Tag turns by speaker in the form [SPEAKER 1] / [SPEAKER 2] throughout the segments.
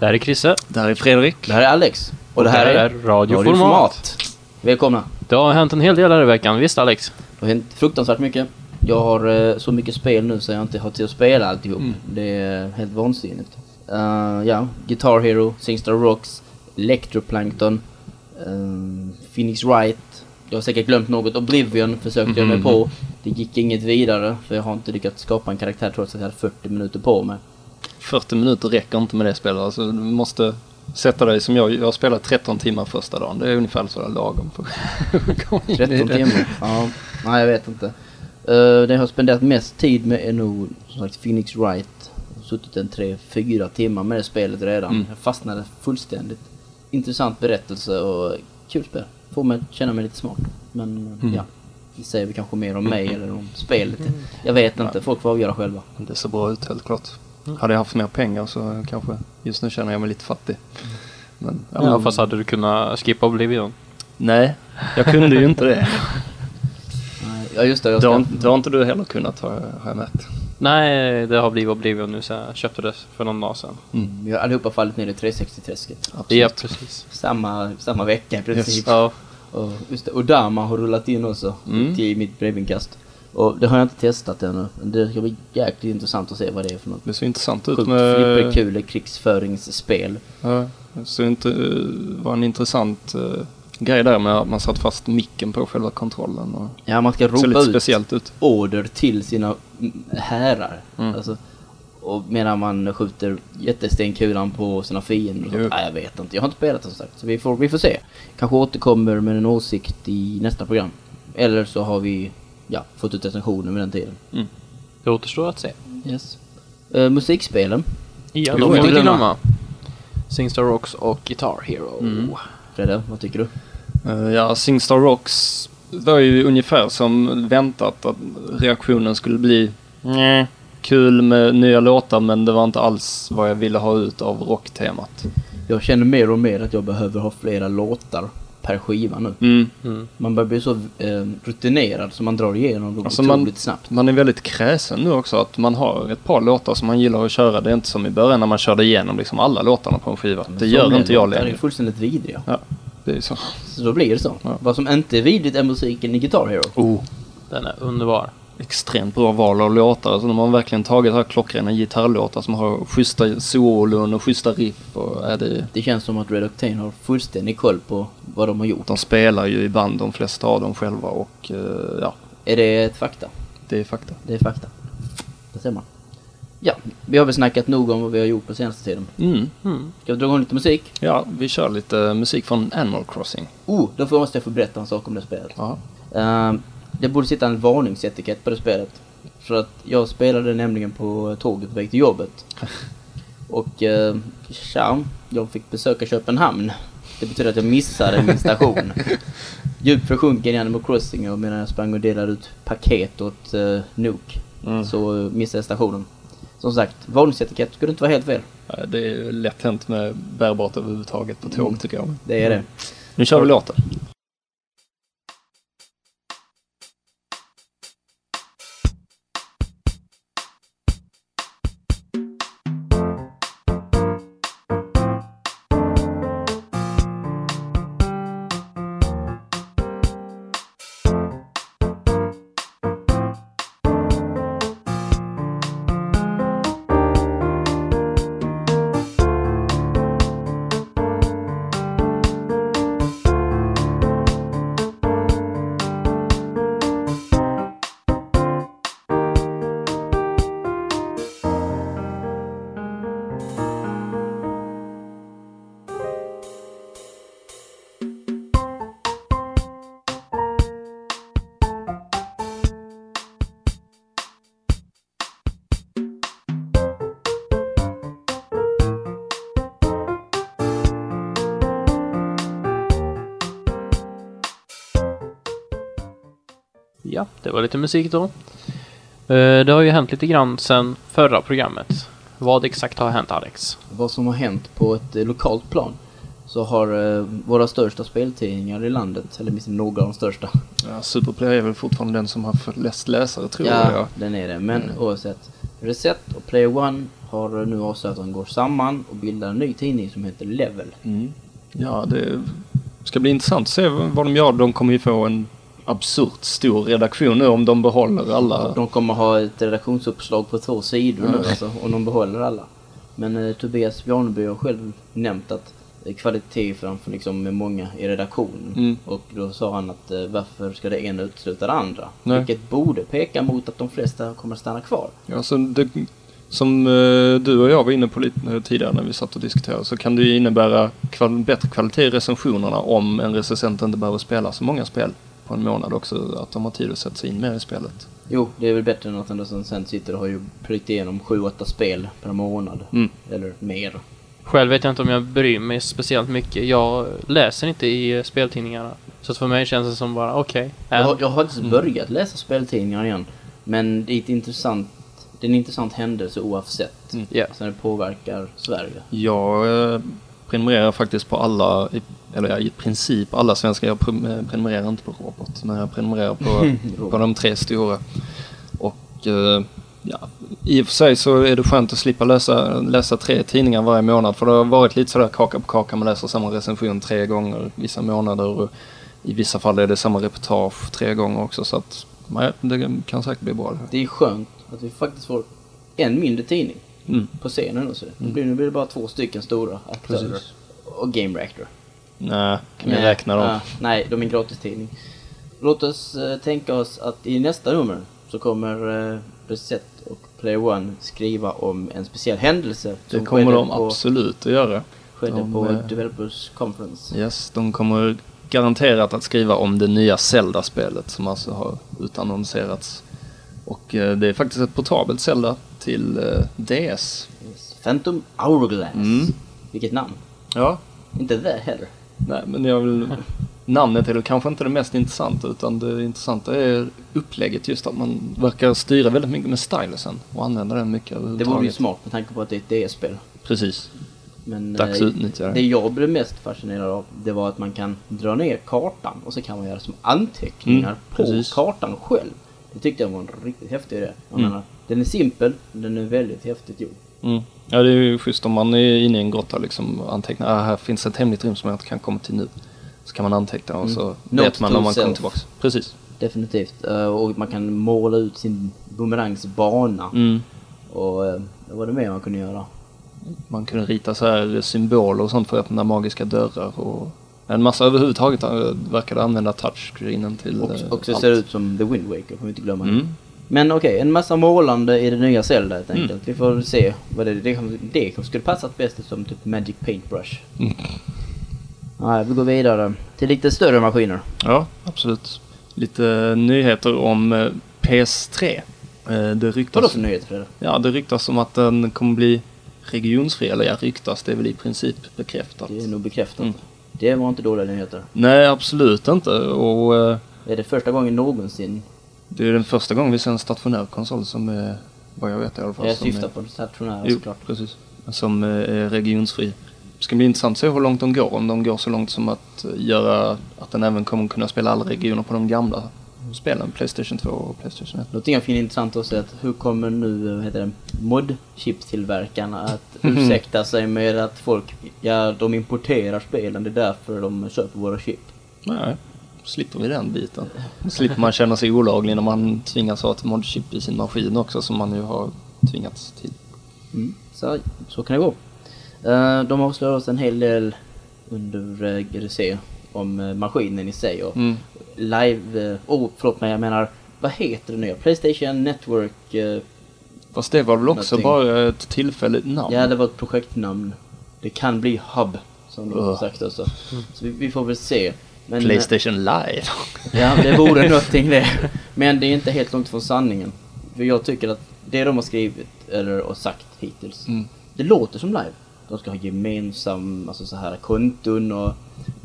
[SPEAKER 1] Det här är Chrisse.
[SPEAKER 2] Det här är Fredrik.
[SPEAKER 3] Det här är Alex. Och det här är
[SPEAKER 1] Radioformat.
[SPEAKER 3] Välkomna.
[SPEAKER 1] Det har hänt en hel del här i veckan, visst Alex?
[SPEAKER 3] Det har hänt fruktansvärt mycket. Jag har eh, så mycket spel nu så jag inte har tid att spela alltihop. Det är helt vansinnigt. Uh, ja, Guitar Hero, Singstar Rocks, Electroplankton, uh, Phoenix Wright. Jag har säkert glömt något. Oblivion försökte jag mig på. Det gick inget vidare för jag har inte lyckats skapa en karaktär trots att jag hade 40 minuter på mig.
[SPEAKER 2] 40 minuter räcker inte med det spelet. Alltså, du måste sätta dig som jag. Jag har spelat 13 timmar första dagen. Det är ungefär så lagom för att komma in i
[SPEAKER 3] 13
[SPEAKER 2] det.
[SPEAKER 3] timmar? Ja, nej jag vet inte. Uh, det jag har spenderat mest tid med är nog som sagt Phoenix Wright. Jag har suttit en 3-4 timmar med det spelet redan.
[SPEAKER 2] Mm.
[SPEAKER 3] Jag fastnade fullständigt. Intressant berättelse och kul spel. Får mig känna mig lite smart. Men
[SPEAKER 2] Mm.
[SPEAKER 3] ja, det säger vi kanske mer om mig eller om spelet. Jag vet inte, folk får avgöra själva.
[SPEAKER 2] Det ser bra ut helt klart. Hade jag haft mer pengar så kanske just nu känner jag mig lite fattig. Men, ja,
[SPEAKER 1] Ja, fast hade du kunnat skippa Oblivion?
[SPEAKER 2] Nej, jag kunde ju inte det.
[SPEAKER 3] Nej, Ja just det, jag
[SPEAKER 2] Det har, det har inte du heller kunnat har, har jag märkt.
[SPEAKER 1] Nej, det har blivit Oblivion nu så jag köpte det för någon dag sedan.
[SPEAKER 3] Mm, Vi har allihopa fallit ner i 360-träsket.
[SPEAKER 1] Ja, precis.
[SPEAKER 3] Samma, samma vecka i princip.
[SPEAKER 1] Ja,
[SPEAKER 3] Och, just det, Odama har rullat in också
[SPEAKER 2] Mm.
[SPEAKER 3] till mitt brevinkast. Och det har jag inte testat ännu. Men det ska bli jäkligt intressant att se vad det är för något.
[SPEAKER 2] Det ser intressant ut med...
[SPEAKER 3] flipperkul krigsföringsspel.
[SPEAKER 2] Ja, det ser inte, uh, var en intressant uh, grej där med att man satt fast micken på själva kontrollen. Och
[SPEAKER 3] Ja, man ska ropa
[SPEAKER 2] lite
[SPEAKER 3] ut
[SPEAKER 2] speciellt ut.
[SPEAKER 3] order till sina mm, härar.
[SPEAKER 2] Mm.
[SPEAKER 3] Alltså, och medan man skjuter jättestenkulan på sina fiender. Nej, jag vet inte. Jag har inte spelat det som sagt. Så vi får, vi får se. Kanske återkommer med en åsikt i nästa program. Eller så har vi ja, fått ut recensioner med den tiden.
[SPEAKER 1] det återstår att se.
[SPEAKER 3] Yes. Uh, musikspelen.
[SPEAKER 1] Ja, de får
[SPEAKER 3] inte glömma.
[SPEAKER 1] glömma. Singstar Rocks och Guitar Hero.
[SPEAKER 3] Mm. Fredde, vad tycker du?
[SPEAKER 2] Uh, ja, Singstar Rocks var ju ungefär som väntat att reaktionen skulle bli "Nja, kul med nya låtar men det var inte alls vad jag ville ha ut av rocktemat.
[SPEAKER 3] Jag känner mer och mer att jag behöver ha flera låtar per skiva nu.
[SPEAKER 2] Mm.
[SPEAKER 1] Mm.
[SPEAKER 3] Man börjar bli så eh, rutinerad så man drar igenom dem
[SPEAKER 2] Alltså,
[SPEAKER 3] otroligt
[SPEAKER 2] man-
[SPEAKER 3] snabbt.
[SPEAKER 2] Man är väldigt kräsen nu också att man har ett par låtar som man gillar att köra. Det är inte som i början när man körde igenom liksom alla låtarna på en skiva.
[SPEAKER 3] Men
[SPEAKER 2] det gör inte jag
[SPEAKER 3] låtar är
[SPEAKER 2] längre.
[SPEAKER 3] fullständigt vidriga.
[SPEAKER 2] Ja, det är så.
[SPEAKER 3] Så då blir det så.
[SPEAKER 2] Ja.
[SPEAKER 3] Vad som inte är vidrigt är musiken i Guitar Hero.
[SPEAKER 2] Oh.
[SPEAKER 1] Den är underbar.
[SPEAKER 2] Extremt bra val av låtar. Alltså, de har verkligen tagit här klockrena gitarrlåtar som har schyssta solon och schyssta riff. Och, är det,
[SPEAKER 3] Det känns som att Red Octane har fullständig koll på vad de har gjort.
[SPEAKER 2] de spelar ju i band de flesta av dem själva och eh, ja,
[SPEAKER 3] Är det ett fakta?
[SPEAKER 2] det är fakta.
[SPEAKER 3] Det är fakta. Det ser man. Ja, vi har väl snackat nog om vad vi har gjort på senaste tiden.
[SPEAKER 2] Mm.
[SPEAKER 1] Mm.
[SPEAKER 3] Ska vi dra igång lite musik?
[SPEAKER 2] Ja, vi kör lite musik från Animal Crossing.
[SPEAKER 3] Oh, då får- måste jag få berätta en sak om det spelet.
[SPEAKER 2] Ja.
[SPEAKER 3] Det borde sitta en varningsetikett på det spelet. För att jag spelade nämligen på tåget på väg till jobbet. Och uh, tja, jag fick besöka Köpenhamn. Det betyder att jag missade min station. Djupt försjunken i Animal Crossing och medan jag sprang och delade ut paket åt uh, Nook
[SPEAKER 2] Mm.
[SPEAKER 3] så uh, missade jag stationen. Som sagt, varningsetikett skulle inte vara helt fel.
[SPEAKER 2] Det är lätt hänt med bärbart överhuvudtaget på tåg
[SPEAKER 3] Mm.
[SPEAKER 2] tycker jag.
[SPEAKER 3] Det är det.
[SPEAKER 2] Nu kör vi låten.
[SPEAKER 1] Ja, det var lite musik då. Eh, Det har ju hänt lite grann sen förra programmet. Vad exakt har hänt Alex?
[SPEAKER 3] Vad som har hänt på ett eh, lokalt plan så har eh, våra största speltidningar i landet, eller åtminstone några av de största.
[SPEAKER 2] Ja, Superplay är väl fortfarande den som har flest läsare tror
[SPEAKER 3] Ja,
[SPEAKER 2] jag.
[SPEAKER 3] den är det. Men oavsett. Reset och Player One har nu avslöjat att de går samman och bildar en ny tidning som heter Level.
[SPEAKER 2] Mm. Ja, det ska bli intressant att se vad de gör. De kommer ju få en absurt stor redaktion nu om de behåller alla.
[SPEAKER 3] De kommer ha ett redaktionsuppslag på två sidor nu alltså, om de behåller alla. Men eh, Tobias Bjarneby har själv nämnt att är kvalitet framför liksom med många i redaktionen.
[SPEAKER 2] Mm.
[SPEAKER 3] Och då sa han att eh, varför ska det ena utesluta det andra?
[SPEAKER 2] Nej.
[SPEAKER 3] Vilket borde peka mot att de flesta kommer att stanna kvar.
[SPEAKER 2] Ja, så det, som eh, du och jag var inne på lite eh, tidigare när vi satt och diskuterade så kan det innebära kval bättre kvalitet i recensionerna om en recensent inte behöver spela så många spel på en månad också. Att de har tid att sätta sig in mer i spelet.
[SPEAKER 3] Jo, det är väl bättre än att en recensent sitter och har ju plöjt igenom 7-8 spel per månad.
[SPEAKER 2] Mm.
[SPEAKER 3] Eller mer.
[SPEAKER 1] Själv vet jag inte om jag bryr mig speciellt mycket. Jag läser inte i speltidningarna. Så att för mig känns det som bara okej.
[SPEAKER 3] Jag, har-
[SPEAKER 1] äh,
[SPEAKER 3] jag har faktiskt börjat läsa speltidningar igen. Men det är, ett intressant, det är en intressant händelse oavsett.
[SPEAKER 2] Mm.
[SPEAKER 1] Ja.
[SPEAKER 3] Så det påverkar Sverige.
[SPEAKER 2] Jag eh, prenumererar faktiskt på alla, i- eller ja, i princip alla svenska. Jag eh, prenumererar inte på Robot, men jag prenumererar på, på de tre stora. Och eh, ja, i och för sig så är det skönt att slippa läsa, läsa tre tidningar varje månad. För det har varit lite sådär kaka på kaka. Man läser samma recension tre gånger vissa månader. Och I vissa fall är det samma reportage tre gånger också. Så att nej, det kan säkert bli bra.
[SPEAKER 3] Det är skönt att vi faktiskt får en mindre tidning
[SPEAKER 2] Mm.
[SPEAKER 3] på scenen och så. Blir, nu blir det bara två stycken stora aktörer. Och Game Reactor.
[SPEAKER 2] Nej, kan vi räkna dem?
[SPEAKER 3] ja, nej, de är en gratistidning. Låt oss eh, tänka oss att i nästa nummer så kommer eh, Reset och Player One skriva om en speciell händelse.
[SPEAKER 2] Det kommer de
[SPEAKER 3] på,
[SPEAKER 2] absolut att göra.
[SPEAKER 3] Skedde
[SPEAKER 2] De,
[SPEAKER 3] på
[SPEAKER 2] eh,
[SPEAKER 3] Developers Conference.
[SPEAKER 2] Yes, de kommer garanterat att skriva om det nya Zelda-spelet som alltså har utannonserats. Och eh, det är faktiskt ett portabelt Zelda till eh, DS.
[SPEAKER 3] Yes. Phantom Hourglass.
[SPEAKER 2] Mm.
[SPEAKER 3] Vilket namn.
[SPEAKER 2] Ja.
[SPEAKER 3] Inte det heller.
[SPEAKER 2] Nej, men jag vill... Namnet är kanske inte det mest intressanta utan det intressanta är upplägget just att man verkar styra väldigt mycket med stylusen och använda den mycket
[SPEAKER 3] Det vore ju smart med tanke på att det är ett DS-spel.
[SPEAKER 2] Precis.
[SPEAKER 3] Men
[SPEAKER 2] Dags att
[SPEAKER 3] eh,
[SPEAKER 2] utnyttja det.
[SPEAKER 3] det jag blev mest fascinerad av det var att man kan dra ner kartan och så kan man göra som anteckningar
[SPEAKER 2] Mm,
[SPEAKER 3] på
[SPEAKER 2] precis.
[SPEAKER 3] kartan själv. Det tyckte jag var en riktigt häftig idé. Jag
[SPEAKER 2] Mm.
[SPEAKER 3] menar, den är simpel, men den är väldigt häftigt gjord.
[SPEAKER 2] Mm. Ja, det är ju schysst om man är inne i en grotta liksom antecknar. Ah, här finns ett hemligt rum som jag inte kan komma till nu. Så kan man anteckna och
[SPEAKER 3] Mm.
[SPEAKER 2] så
[SPEAKER 3] Note
[SPEAKER 2] vet man om man kommer tillbaks. Precis.
[SPEAKER 3] Definitivt. Eh, Och man kan måla ut sin bumerangs bana.
[SPEAKER 2] Mm.
[SPEAKER 3] Och eh, vad var det mer man kunde göra?
[SPEAKER 2] Man kunde rita så här symboler och sånt för att öppna magiska dörrar och en massa överhuvudtaget äh, verkade använda touchscreenen till
[SPEAKER 3] Och,
[SPEAKER 2] eh,
[SPEAKER 3] också
[SPEAKER 2] allt.
[SPEAKER 3] ser ut som The Wind Waker, får vi inte glömma.
[SPEAKER 2] Mm.
[SPEAKER 3] Men okej, en massa målande i det nya Zelda helt enkelt.
[SPEAKER 2] Mm.
[SPEAKER 3] Vi får se vad det det, det kanske skulle passat bäst som typ Magic Paintbrush.
[SPEAKER 2] Mm.
[SPEAKER 3] Nej, vi går vidare till lite större maskiner.
[SPEAKER 2] Ja, absolut. Lite nyheter om eh, PS3. Eh, Det
[SPEAKER 3] Vadå
[SPEAKER 2] ryktas,
[SPEAKER 3] för nyheter Fredrik?
[SPEAKER 2] ja, det ryktas om att den kommer bli regionsfri. Eller ja, ryktas. Det är väl i princip bekräftat.
[SPEAKER 3] Det är nog bekräftat.
[SPEAKER 2] Mm.
[SPEAKER 3] Det var inte dåliga nyheter.
[SPEAKER 2] Nej, absolut inte. Och eh,
[SPEAKER 3] Är det första gången någonsin?
[SPEAKER 2] Det är den första gången vi ser en stationär konsol som är, vad jag vet i alla fall.
[SPEAKER 3] Jag syftar
[SPEAKER 2] är,
[SPEAKER 3] på det stationära
[SPEAKER 2] Jo,
[SPEAKER 3] såklart.
[SPEAKER 2] precis. Som eh, är regionsfri. Det ska bli intressant att se hur långt de går. Om de går så långt som att eh, göra att den även kommer kunna spela alla regioner på de gamla spelen. Playstation 2 och Playstation 1.
[SPEAKER 3] Någonting jag finner intressant också är att hur kommer nu, vad heter det, mod-chipstillverkarna att ursäkta sig med att folk, ja de importerar spelen, det är därför de köper våra chip.
[SPEAKER 2] Nej, slipper vi den biten. slipper man känna sig olaglig när man tvingas ha ett modchip i sin maskin också som man ju har tvingats till.
[SPEAKER 3] Mm. Så, så kan det gå. Eh, de avslöjar oss en hel del under GDC om eh, maskinen i sig och
[SPEAKER 2] Mm.
[SPEAKER 3] live... Oh, förlåt mig, jag menar, vad heter det nu? Playstation Network... eh,
[SPEAKER 2] Fast det var väl också
[SPEAKER 3] Någonting.
[SPEAKER 2] bara ett tillfälligt namn?
[SPEAKER 3] ja, det var ett projektnamn. Det kan bli Hub, som de har sagt också. Så vi, vi får väl se. Men, eh,
[SPEAKER 2] Playstation Live.
[SPEAKER 3] Ja, det vore någonting det. Men det är inte helt långt från sanningen. För jag tycker att det de har skrivit, eller och sagt hittills,
[SPEAKER 2] Mm.
[SPEAKER 3] det låter som live. De ska ha gemensam, alltså så här konton och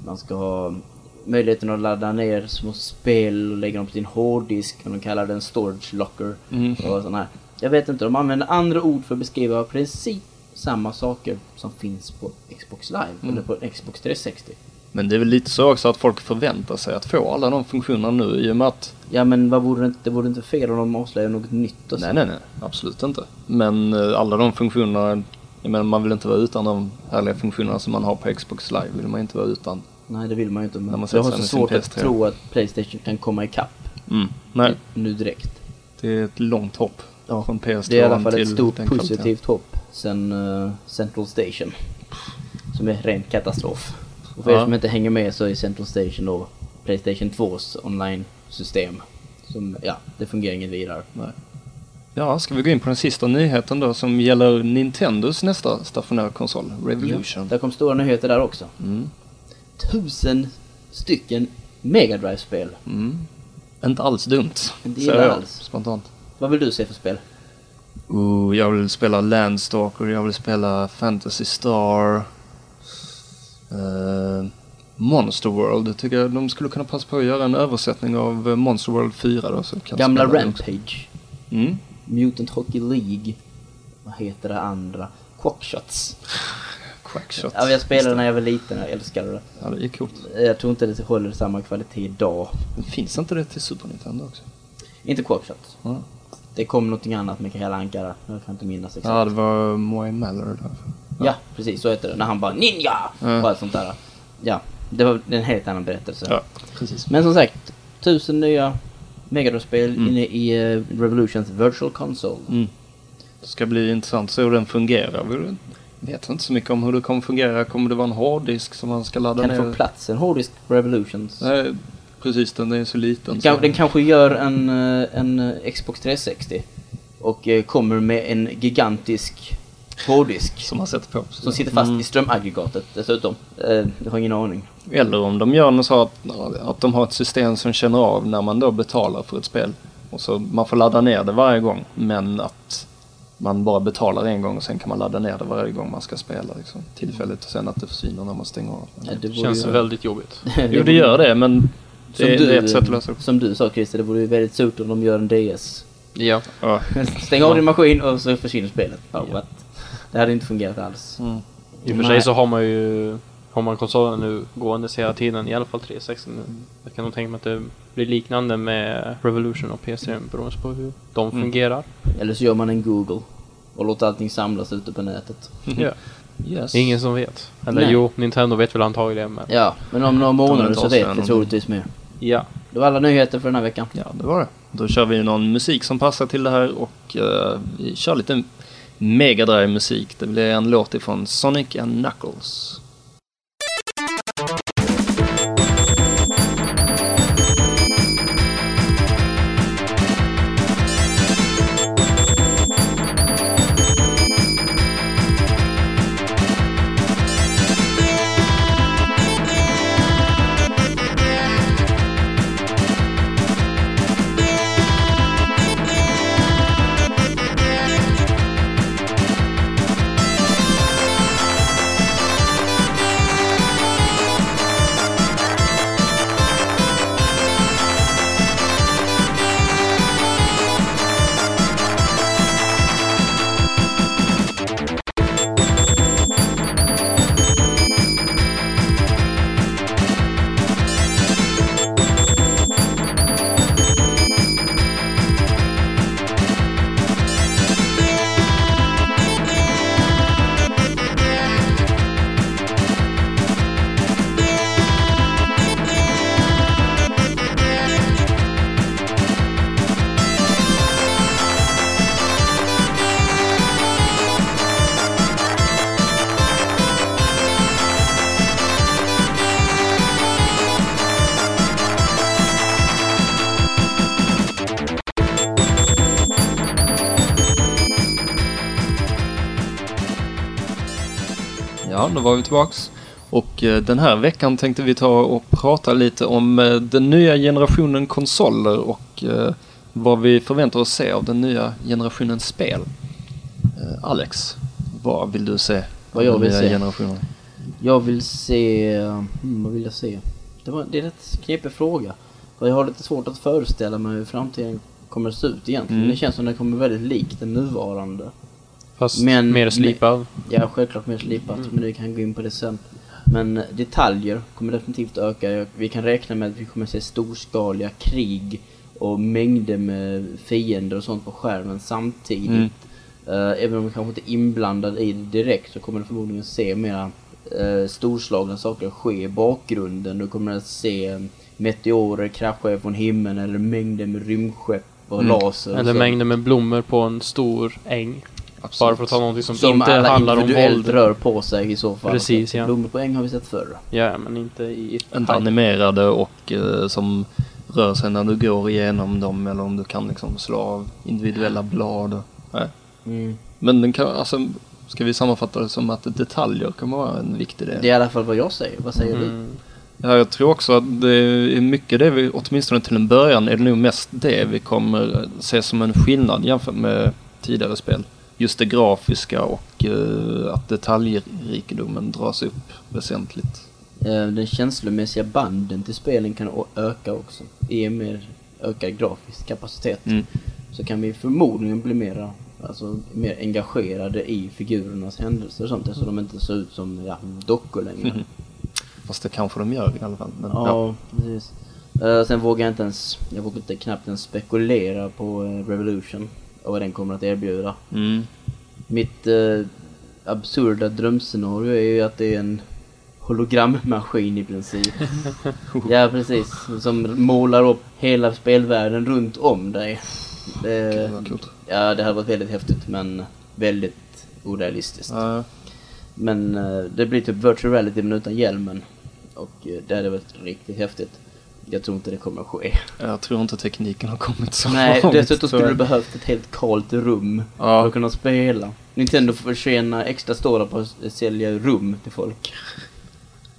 [SPEAKER 3] man ska ha möjligheten att ladda ner små spel och lägga dem på sin hårddisk. Och de kallar den storage locker.
[SPEAKER 2] Mm.
[SPEAKER 3] Och sån här. Jag vet inte, de använder andra ord för att beskriva precis samma saker som finns på Xbox live,
[SPEAKER 2] Mm.
[SPEAKER 3] eller på Xbox 360.
[SPEAKER 2] Men det är väl lite så också att folk förväntar sig att få alla de funktionerna nu i och med att
[SPEAKER 3] Ja men vad vore det inte, det vore inte fel om de avslöjar något nytt och så.
[SPEAKER 2] Nej, nej, nej. Absolut inte. Men eh, alla de funktionerna, jag menar man vill inte vara utan de härliga funktionerna som man har på Xbox Live. vill man inte vara utan.
[SPEAKER 3] Nej det vill man ju inte.
[SPEAKER 2] När
[SPEAKER 3] Men
[SPEAKER 2] man
[SPEAKER 3] jag har så svårt att
[SPEAKER 2] PS3.
[SPEAKER 3] tro att Playstation kan komma ikapp
[SPEAKER 2] Mm. Nej,
[SPEAKER 3] nu direkt.
[SPEAKER 2] det är ett långt hopp
[SPEAKER 3] Ja,
[SPEAKER 2] från PS2
[SPEAKER 3] Det är i alla fall ett stort positivt hopp sen eh, Central Station. Som är ren katastrof. Och för er
[SPEAKER 2] Ja.
[SPEAKER 3] som inte hänger med så är Central Station då Playstation 2s online-system. Som, ja, det fungerar inget vidare.
[SPEAKER 2] Nej. Ja, ska vi gå in på den sista nyheten då som gäller Nintendos nästa stationära konsol, Revolution.
[SPEAKER 3] Där kom stora nyheter där också.
[SPEAKER 2] Mm.
[SPEAKER 3] Tusen stycken Mega Drive-spel.
[SPEAKER 2] Mm. Inte alls dumt,
[SPEAKER 3] Inte
[SPEAKER 2] jag
[SPEAKER 3] alls.
[SPEAKER 2] spontant.
[SPEAKER 3] Vad vill du se för spel?
[SPEAKER 2] Uh, jag vill spela Landstalker, jag vill spela Fantasy Star. Uh, Monster World tycker jag de skulle kunna passa på att göra en översättning av eh, Monster World 4 då. Så kan
[SPEAKER 3] Gamla. Rampage.
[SPEAKER 2] Mm.
[SPEAKER 3] Mutant Hockey League. Vad heter det andra? Quackshots.
[SPEAKER 2] Quackshot.
[SPEAKER 3] Ja, jag spelade när jag var liten, jag älskade det.
[SPEAKER 2] Ja, det är coolt.
[SPEAKER 3] Jag tror inte det håller samma kvalitet idag.
[SPEAKER 2] Men finns inte det till Super Nintendo också?
[SPEAKER 3] Inte Quackshots.
[SPEAKER 2] Ja,
[SPEAKER 3] Det kom någonting annat med Kalle Anka där. Jag kan inte minnas exakt.
[SPEAKER 2] ja det var Moe Mallory där.
[SPEAKER 3] Ja, precis så heter det. När han bara Ninja!
[SPEAKER 2] Ja.
[SPEAKER 3] Och allt sånt där. Ja, det var en helt annan berättelse.
[SPEAKER 2] Ja, precis.
[SPEAKER 3] Men som sagt, tusen nya Megadrive-spel
[SPEAKER 2] Mm.
[SPEAKER 3] inne i eh, Revolutions Virtual Console.
[SPEAKER 2] Mm. Det ska bli intressant att se hur den fungerar. Vet inte så mycket om hur det kommer fungera. Kommer det vara en hårddisk som man ska ladda
[SPEAKER 3] Kan det
[SPEAKER 2] ner?
[SPEAKER 3] få plats en hårddisk Revolutions?
[SPEAKER 2] Nej, precis. Den är så liten.
[SPEAKER 3] Den,
[SPEAKER 2] så-
[SPEAKER 3] kan, den kanske gör en, eh, en eh, Xbox 360 och kommer med en gigantisk hårddisk
[SPEAKER 2] Som man sätter på.
[SPEAKER 3] som sitter fast
[SPEAKER 2] Mm.
[SPEAKER 3] i strömaggregatet dessutom. Eh, Jag har ingen aning.
[SPEAKER 2] Eller om de gör något så att, att de har ett system som känner av när man då betalar för ett spel. Och så man får ladda ner det varje gång. Men att man bara betalar en gång och sen kan man ladda ner det varje gång man ska spela. Liksom, tillfälligt och sen att det försvinner när man stänger av.
[SPEAKER 3] Ja, det
[SPEAKER 1] Känns
[SPEAKER 3] ju-
[SPEAKER 1] väldigt jobbigt.
[SPEAKER 2] Jo, det gör det, men det,
[SPEAKER 3] Som
[SPEAKER 2] är-
[SPEAKER 3] du,
[SPEAKER 2] det är ett sätt att lösa det.
[SPEAKER 3] som du sa Christer, det vore ju väldigt surt om de gör en DS.
[SPEAKER 1] Ja.
[SPEAKER 2] Ja.
[SPEAKER 3] Stäng av din maskin och så försvinner spelet. What? Det hade inte fungerat alls.
[SPEAKER 2] Mm.
[SPEAKER 1] I och för sig så har man ju har man konsolen nu gåendes hela tiden, i alla fall 360 nu. Jag kan nog tänka mig att det blir liknande med Revolution och PS3 beroende på hur de
[SPEAKER 2] Mm.
[SPEAKER 1] fungerar.
[SPEAKER 3] Eller så gör man en Google och låter allting samlas ute på nätet.
[SPEAKER 1] Ja.
[SPEAKER 2] Yes.
[SPEAKER 1] Ingen som vet. Eller
[SPEAKER 3] Nej.
[SPEAKER 1] jo, Nintendo vet väl antagligen men...
[SPEAKER 3] Ja, men om några månader så vet vi troligtvis mer.
[SPEAKER 1] Ja.
[SPEAKER 3] Det var alla nyheter för den här veckan.
[SPEAKER 2] Ja, det var det. Då kör vi någon musik som passar till det här och eh, vi kör lite Megadrive musik, Det blir en låt ifrån Sonic and Knuckles. Var vi tillbaks. Och eh, den här veckan tänkte vi ta och prata lite om eh, den nya generationen konsoler och eh, vad vi förväntar oss se av den nya generationens spel. Alex, vad vill du se?
[SPEAKER 3] Vad jag vill se?
[SPEAKER 2] Generationen?
[SPEAKER 3] Jag vill se... Hmm, vad vill jag se? Det, var, det är en rätt knepig fråga. För jag har lite svårt att föreställa mig hur framtiden kommer att se ut egentligen.
[SPEAKER 2] Mm.
[SPEAKER 3] Det känns som den kommer väldigt likt den nuvarande.
[SPEAKER 1] Fast
[SPEAKER 3] Men-
[SPEAKER 1] mer slipad.
[SPEAKER 3] Ja, självklart mer slipat,
[SPEAKER 1] Mm.
[SPEAKER 3] men vi kan gå in på det sen. Men detaljer kommer definitivt öka. Vi kan räkna med att vi kommer se storskaliga krig och mängder med fiender och sånt på skärmen samtidigt.
[SPEAKER 2] Mm.
[SPEAKER 3] Eh, även om vi kanske inte är inblandade i det direkt så kommer du förmodligen se mera uh, storslagna saker ske i bakgrunden. Du kommer att se meteorer krascha från himlen eller mängder med rymdskepp och
[SPEAKER 2] Mm.
[SPEAKER 3] laser. och
[SPEAKER 1] Eller
[SPEAKER 3] så.
[SPEAKER 1] mängder med blommor på en stor äng.
[SPEAKER 2] Absolut.
[SPEAKER 1] Bara för att ta någonting som,
[SPEAKER 3] Som
[SPEAKER 1] inte
[SPEAKER 3] alla
[SPEAKER 1] handlar om våld.
[SPEAKER 3] rör på sig i så fall.
[SPEAKER 1] Precis, ja.
[SPEAKER 3] Blommor på äng har vi sett förr.
[SPEAKER 1] Ja, men inte i...
[SPEAKER 2] Inte animerade och eh, som rör sig när du går igenom dem eller om du kan liksom slå av individuella blad. och- Nej.
[SPEAKER 3] Mm.
[SPEAKER 2] Men den kan, alltså, ska vi sammanfatta det som att detaljer kan vara en viktig del?
[SPEAKER 3] Det är i alla fall vad jag säger. Vad säger du?
[SPEAKER 1] Mm.
[SPEAKER 2] Ja, jag tror också att det är mycket det vi, åtminstone till en början, är det nog mest det vi kommer se som en skillnad jämfört med tidigare spel. Just det grafiska och eh, att detaljrikedomen dras upp väsentligt.
[SPEAKER 3] Eh, Den känslomässiga banden till spelen kan öka också. I och med ökad grafisk kapacitet.
[SPEAKER 2] Mm.
[SPEAKER 3] Så kan vi förmodligen bli mera, alltså, mer engagerade i figurernas händelser och sånt. Så de inte ser ut som ja, dockor längre.
[SPEAKER 2] Mhm. Fast det kanske de gör i alla fall. Men, ja.
[SPEAKER 3] Ja, precis. Eh, sen vågar jag inte ens, jag vågar inte knappt ens spekulera på Revolution och vad den kommer att erbjuda.
[SPEAKER 2] Mm.
[SPEAKER 3] Mitt eh, absurda drömscenario är ju att det är en hologrammaskin i princip. ja, precis. Som målar upp hela spelvärlden runt om dig. Det, ja, det hade varit väldigt häftigt men väldigt orealistiskt.
[SPEAKER 2] Ja,
[SPEAKER 3] Men eh, det blir typ virtual reality men utan hjälmen. Och eh, det hade varit riktigt häftigt. Jag tror inte det kommer att ske.
[SPEAKER 2] jag tror inte tekniken har kommit så
[SPEAKER 3] Nej,
[SPEAKER 2] långt,
[SPEAKER 3] dessutom skulle du behövt ett helt kalt rum
[SPEAKER 2] Ja.
[SPEAKER 3] för att kunna spela. Nintendo får tjäna extra stålar på att sälja rum till folk.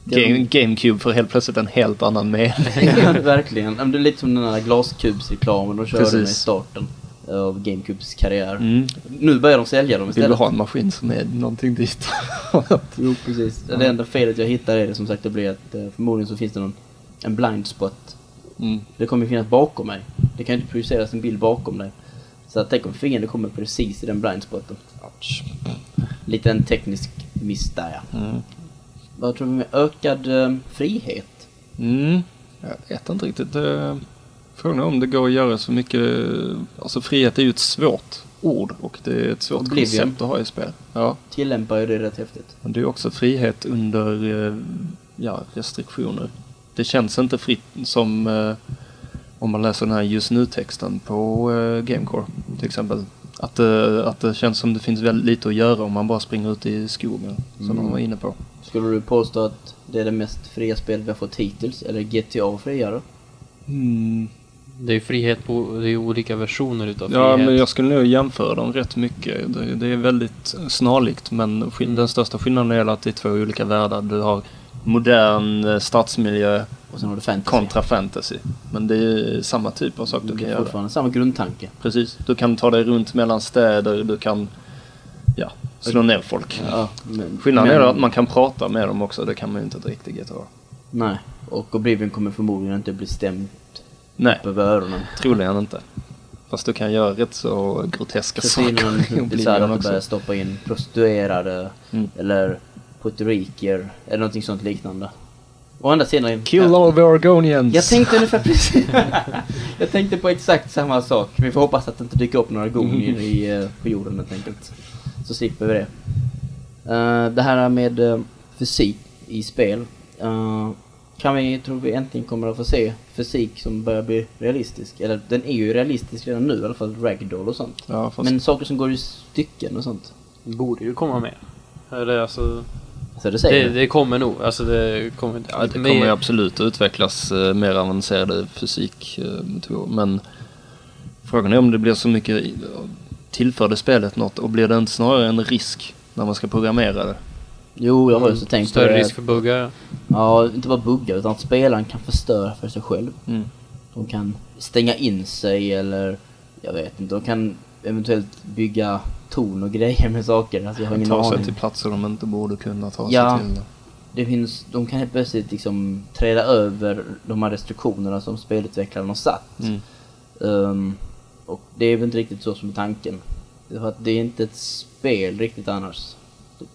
[SPEAKER 2] Game, GameCube får helt plötsligt en helt annan mening.
[SPEAKER 3] ja, verkligen. Det är lite som den här glaskubsreklamen de körde med i starten av GameCubes karriär.
[SPEAKER 2] Mm.
[SPEAKER 3] Nu börjar de sälja dem
[SPEAKER 2] Vill du
[SPEAKER 3] istället.
[SPEAKER 2] ha en maskin som är någonting dit?
[SPEAKER 3] Jo, precis. Det enda felet jag hittar är det som sagt det blir att eh, förmodligen så finns det någon en blind spot.
[SPEAKER 2] mm.
[SPEAKER 3] Det kommer ju finnas bakom mig. Det kan ju inte projiceras en bild bakom dig. Så att tänk om fienden kommer precis i den blind spoten.
[SPEAKER 2] Ouch.
[SPEAKER 3] Lite en teknisk miss där ja.
[SPEAKER 2] Mm.
[SPEAKER 3] Vad tror vi med ökad eh, frihet?
[SPEAKER 2] Mm. Jag vet inte riktigt. Frågan är om det går att göra så mycket. Alltså frihet är ju ett svårt ord och det är ett svårt
[SPEAKER 3] Oblivion.
[SPEAKER 2] koncept att ha i spel. Ja.
[SPEAKER 3] Tillämpar ju det rätt häftigt.
[SPEAKER 2] Men det är också frihet under eh, ja, restriktioner. Det känns inte fritt som eh, om man läser den här just nu-texten på eh, Gamecore till exempel. Att, det- att det känns som det finns väldigt lite att göra om man bara springer ut i skogen, som
[SPEAKER 3] Mm.
[SPEAKER 2] de var inne på.
[SPEAKER 3] Skulle du påstå att det är det mest fria spelet vi har fått hittills? Eller GTA friare?
[SPEAKER 2] Mm.
[SPEAKER 1] Det är ju frihet på, det är olika versioner utav
[SPEAKER 2] Ja,
[SPEAKER 1] frihet.
[SPEAKER 2] men jag skulle nog jämföra dem rätt mycket. Det, det är väldigt snarlikt, men skill- den största skillnaden är att det är två olika världar. Du har modern eh, stadsmiljö
[SPEAKER 3] Och sen har du fantasy.
[SPEAKER 2] kontra fantasy. Men det är samma typ av sak du kan göra.
[SPEAKER 3] fortfarande samma grundtanke.
[SPEAKER 2] Precis. Du kan ta dig runt mellan städer, du kan ja, slå ner folk.
[SPEAKER 3] Ja, men,
[SPEAKER 2] Skillnaden
[SPEAKER 3] men,
[SPEAKER 2] är att man kan prata med dem också, det kan man ju inte i GTA.
[SPEAKER 3] Nej. Och Oblivion kommer förmodligen inte bli stämd
[SPEAKER 2] Nej,
[SPEAKER 3] över öronen.
[SPEAKER 2] troligen inte. Fast du kan göra rätt så groteska
[SPEAKER 3] ser
[SPEAKER 2] saker också.
[SPEAKER 3] börjar stoppa in prostituerade
[SPEAKER 2] Mm.
[SPEAKER 3] eller puertoriker eller någonting sånt liknande. Å andra sidan...
[SPEAKER 2] Kill all the Oregonians!
[SPEAKER 3] Jag tänkte ungefär precis... jag tänkte på exakt samma sak. Vi får hoppas att det inte dyker upp några gonier i, eh, på jorden helt enkelt. Så slipper vi det. Eh, det här med eh, fysik i spel. eh, kan vi, tror vi äntligen kommer att få se fysik som börjar bli realistisk. Eller den är ju realistisk redan nu i alla fall, ragdoll och sånt.
[SPEAKER 2] Ja, fast
[SPEAKER 3] Men saker som går i stycken och sånt.
[SPEAKER 1] borde ju komma med. Eller alltså,
[SPEAKER 3] Så det säger
[SPEAKER 1] det,
[SPEAKER 3] du?
[SPEAKER 1] det kommer nog. Alltså det kommer
[SPEAKER 2] det kommer ju absolut att utvecklas eh, mer avancerade fysikmetoder. Men frågan är om det blir så mycket, tillför det spelet något och blir det inte snarare en risk när man ska programmera det?
[SPEAKER 3] Jo, jag har ju så tänkt
[SPEAKER 1] Mm. Större
[SPEAKER 3] det.
[SPEAKER 1] risk för buggar.
[SPEAKER 3] Ja, inte bara buggar utan att spelaren kan förstöra för sig själv.
[SPEAKER 2] Mm.
[SPEAKER 3] De kan stänga in sig eller jag vet inte. De kan eventuellt bygga torn och grejer med saker. Alltså jag har ingen
[SPEAKER 2] Ta sig till platser de inte borde kunna ta
[SPEAKER 3] Ja.
[SPEAKER 2] sig till.
[SPEAKER 3] Det finns, de kan helt plötsligt liksom träda över de här restriktionerna som spelutvecklaren har satt.
[SPEAKER 2] Mm.
[SPEAKER 3] Ehm, och det är väl inte riktigt så som är tanken. För att det är inte ett spel riktigt annars.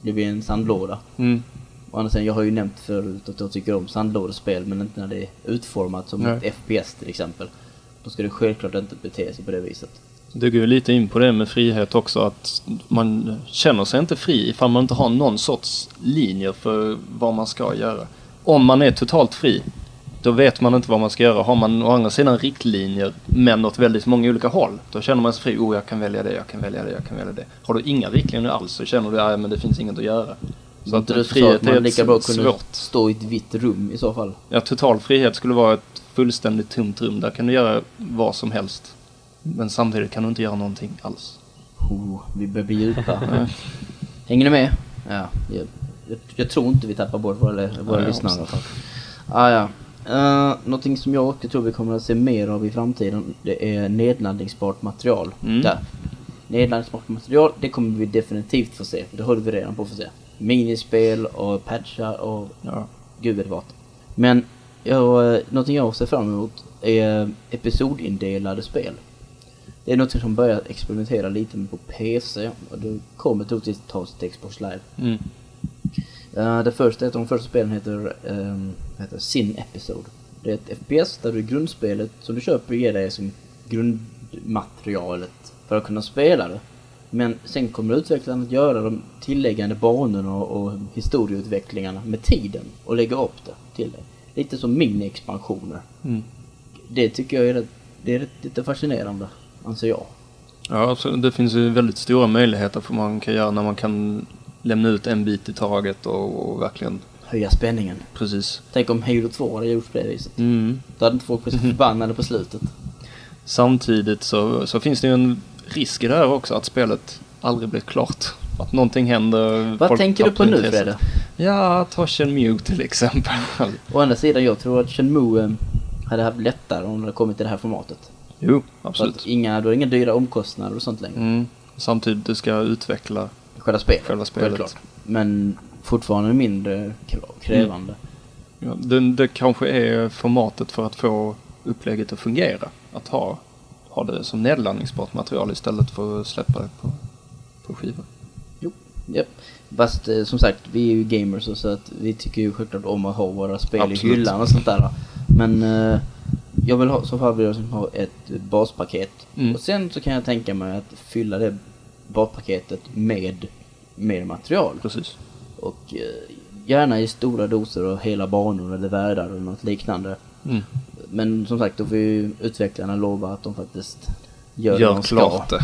[SPEAKER 3] Det blir en sandlåda.
[SPEAKER 2] Mm.
[SPEAKER 3] Å andra sidan, jag har ju nämnt förut att jag tycker om sandlådespel men inte när det är utformat som
[SPEAKER 2] Nej.
[SPEAKER 3] ett FPS till exempel. Då ska det självklart inte bete sig på det viset.
[SPEAKER 2] Det går ju lite in på det med frihet också att man känner sig inte fri ifall man inte har någon sorts linjer för vad man ska göra. Om man är totalt fri, då vet man inte vad man ska göra. Har man å andra sidan riktlinjer men åt väldigt många olika håll, då känner man sig fri. Oh, jag kan välja det, jag kan välja det, jag kan välja det. Har du inga riktlinjer alls så känner du att men det finns inget att göra. Så att
[SPEAKER 3] sa
[SPEAKER 2] frihet
[SPEAKER 3] att man
[SPEAKER 2] är
[SPEAKER 3] lika bra kunde
[SPEAKER 2] svårt.
[SPEAKER 3] stå i ett vitt rum i så fall?
[SPEAKER 2] Ja, total frihet skulle vara ett fullständigt tomt rum. Där kan du göra vad som helst. Men samtidigt kan du inte göra någonting alls.
[SPEAKER 3] Oh, vi börjar bli djupa. Hänger ni med? Ja, jag, jag, jag tror inte vi tappar bort våra, våra
[SPEAKER 2] Nej,
[SPEAKER 3] lyssnare i alla
[SPEAKER 2] hoppas
[SPEAKER 3] fall. Ah, ja. Uh, någonting som jag också tror vi kommer att se mer av i framtiden, det är nedladdningsbart material.
[SPEAKER 2] Mm.
[SPEAKER 3] Där. Nedladdningsbart material, det kommer vi definitivt få se. Det håller vi redan på att få se. Minispel och patchar och
[SPEAKER 2] Ja.
[SPEAKER 3] gud vet vad. Men jag, eh, någonting jag ser fram emot är episodindelade spel. Det är något som börjar experimentera lite med på PC och det kommer troligtvis tas till Xbox Live.
[SPEAKER 2] Mm.
[SPEAKER 3] Uh, det första, ett av de första spelen heter, um, heter Sin Episode. Det är ett FPS där du grundspelet som du köper ger dig som grundmaterialet för att kunna spela det. Men sen kommer utvecklaren att göra de tilläggande banorna och, och historieutvecklingarna med tiden och lägga upp det till dig. Lite som mini-expansioner.
[SPEAKER 2] Mm.
[SPEAKER 3] Det tycker jag är, rätt, det är rätt, lite fascinerande, anser jag.
[SPEAKER 2] Ja, så det finns ju väldigt stora möjligheter för man kan göra när man kan lämna ut en bit i taget och, och verkligen
[SPEAKER 3] Höja spänningen.
[SPEAKER 2] precis.
[SPEAKER 3] Tänk om Halo 2 hade gjorts på det viset.
[SPEAKER 2] Mm.
[SPEAKER 3] Då hade inte folk blivit så förbannade på slutet.
[SPEAKER 2] Samtidigt så, så finns det ju en risk i det här också att spelet aldrig blir klart. Att någonting händer.
[SPEAKER 3] Vad tänker du på nu. Fredde?
[SPEAKER 2] Ja, ta Shenmue till exempel.
[SPEAKER 3] Å andra sidan, jag tror att Shenmue eh, hade haft lättare om det hade kommit i det här formatet.
[SPEAKER 2] Jo, absolut.
[SPEAKER 3] inga, du har inga dyra omkostnader och sånt längre.
[SPEAKER 2] Mm. Samtidigt du ska utveckla
[SPEAKER 3] Själva spelet.
[SPEAKER 2] själva spelet.
[SPEAKER 3] självklart. Men fortfarande mindre kra- kränande.
[SPEAKER 2] Ja, det, det kanske är formatet för att få upplägget att fungera. Att ha, ha det som nedladdningsbart material istället för att släppa det på, på skivor.
[SPEAKER 3] Japp. Fast eh, som sagt, vi är ju gamers och så att vi tycker ju självklart om att ha våra spel
[SPEAKER 2] Absolut.
[SPEAKER 3] i hyllan och sånt där. Men eh, jag vill ha, jag liksom ha ett baspaket.
[SPEAKER 2] Mm.
[SPEAKER 3] Och sen så kan jag tänka mig att fylla det baspaketet med mer material.
[SPEAKER 2] Precis.
[SPEAKER 3] Och eh, gärna i stora doser och hela banor eller världar eller något liknande.
[SPEAKER 2] Mm.
[SPEAKER 3] Men som sagt, då får ju utvecklarna lova att de faktiskt gör,
[SPEAKER 2] Gör
[SPEAKER 3] det de ska.
[SPEAKER 2] klart det.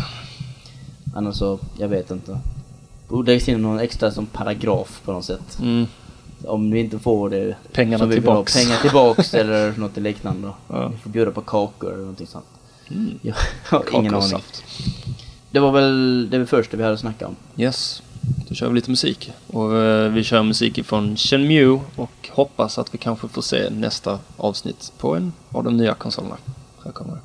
[SPEAKER 3] Annars så, jag vet inte. Borde läggas in någon extra som paragraf på något sätt.
[SPEAKER 2] Mm.
[SPEAKER 3] Om vi inte får det
[SPEAKER 2] Pengarna
[SPEAKER 3] som vi
[SPEAKER 2] tillbaks.
[SPEAKER 3] pengar tillbaks eller något liknande.
[SPEAKER 2] Ja.
[SPEAKER 3] Vi får bjuda på kakor eller någonting sånt.
[SPEAKER 2] Mm.
[SPEAKER 3] Jag har ingen aning. Det var väl det första vi hade att snacka om.
[SPEAKER 2] Yes. Då kör vi lite musik. Och eh, vi kör musik ifrån Shenmue och hoppas att vi kanske får se nästa avsnitt på en av de nya konsolerna. Här kommer det.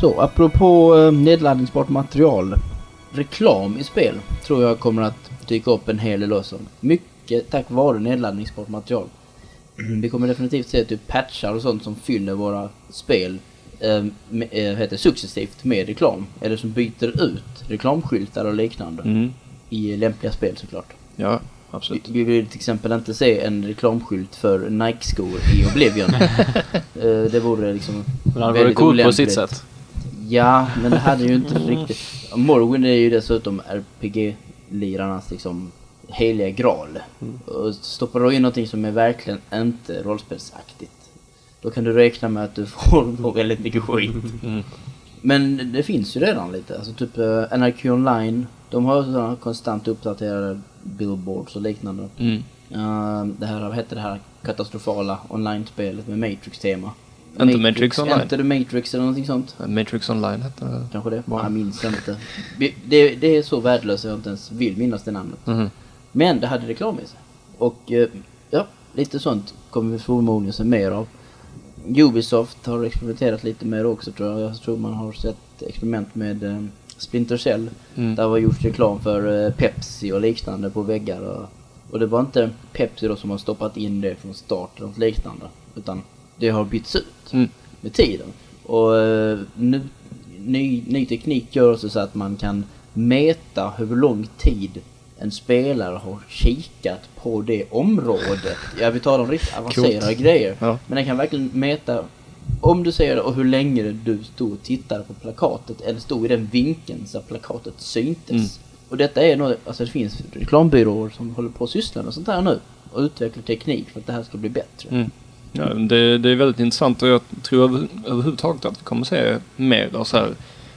[SPEAKER 3] Så, apropå eh, nedladdningsbart material. Reklam i spel tror jag kommer att dyka upp en hel del också. Mycket tack vare nedladdningsbart material. Vi kommer definitivt se typ patchar och sånt som fyller våra spel med, eh, heter successivt med reklam. Eller som byter ut reklamskyltar och liknande.
[SPEAKER 2] Mm.
[SPEAKER 3] I lämpliga spel såklart.
[SPEAKER 2] Ja,
[SPEAKER 3] Vi,
[SPEAKER 2] absolut.
[SPEAKER 3] vi vill till exempel inte se en reklamskylt för Nike-skor i Oblivion. Det vore liksom
[SPEAKER 1] Men det hade varit coolt på sitt sätt.
[SPEAKER 3] Ja, men det hade ju inte riktigt... Morrowind är ju dessutom RPG-lirarnas liksom heliga graal. Och stoppar du in någonting som är verkligen inte rollspelsaktigt, då kan du räkna med att du får få väldigt mycket skit.
[SPEAKER 2] Mm.
[SPEAKER 3] Men det finns ju redan lite, alltså typ uh, Anarchy Online, de har sådana konstant uppdaterade billboards och liknande.
[SPEAKER 2] Mm.
[SPEAKER 3] Uh, det här, vad hette det här katastrofala online-spelet med Matrix-tema?
[SPEAKER 2] Inte Matrix Online.
[SPEAKER 3] Inte The Matrix eller någonting sånt?
[SPEAKER 2] Matrix Online hette det.
[SPEAKER 3] Kanske det?
[SPEAKER 2] Var.
[SPEAKER 3] Jag minns inte. Det, det är så värdelöst att jag inte ens vill minnas det namnet.
[SPEAKER 2] Mhm.
[SPEAKER 3] Men det hade reklam i sig. Och eh, ja, lite sånt kommer vi förmodligen se mer av. Ubisoft har experimenterat lite mer också tror jag. Jag tror man har sett experiment med eh, Splinter Cell.
[SPEAKER 2] Mm.
[SPEAKER 3] Där var gjorts reklam för eh, Pepsi och liknande på väggar. Och, och det var inte Pepsi då som har stoppat in det från start eller något liknande. Utan det har bytts ut
[SPEAKER 2] Mm.
[SPEAKER 3] med tiden. Och eh, nu, ny, ny teknik gör också så att man kan mäta hur lång tid en spelare har kikat på det området. Ja, vi talar om riktigt avancerade
[SPEAKER 2] Coolt.
[SPEAKER 3] grejer.
[SPEAKER 2] Ja.
[SPEAKER 3] Men den kan verkligen mäta om du säger det och hur länge du stod och tittade på plakatet eller stod i den vinkeln så plakatet syntes.
[SPEAKER 2] Mm.
[SPEAKER 3] Och detta är nog, alltså det finns reklambyråer som håller på att syssla med sånt här nu och utvecklar teknik för att det här ska bli bättre.
[SPEAKER 2] Mm. Ja, det, det är väldigt intressant och jag tror över, överhuvudtaget att vi kommer se mer av så här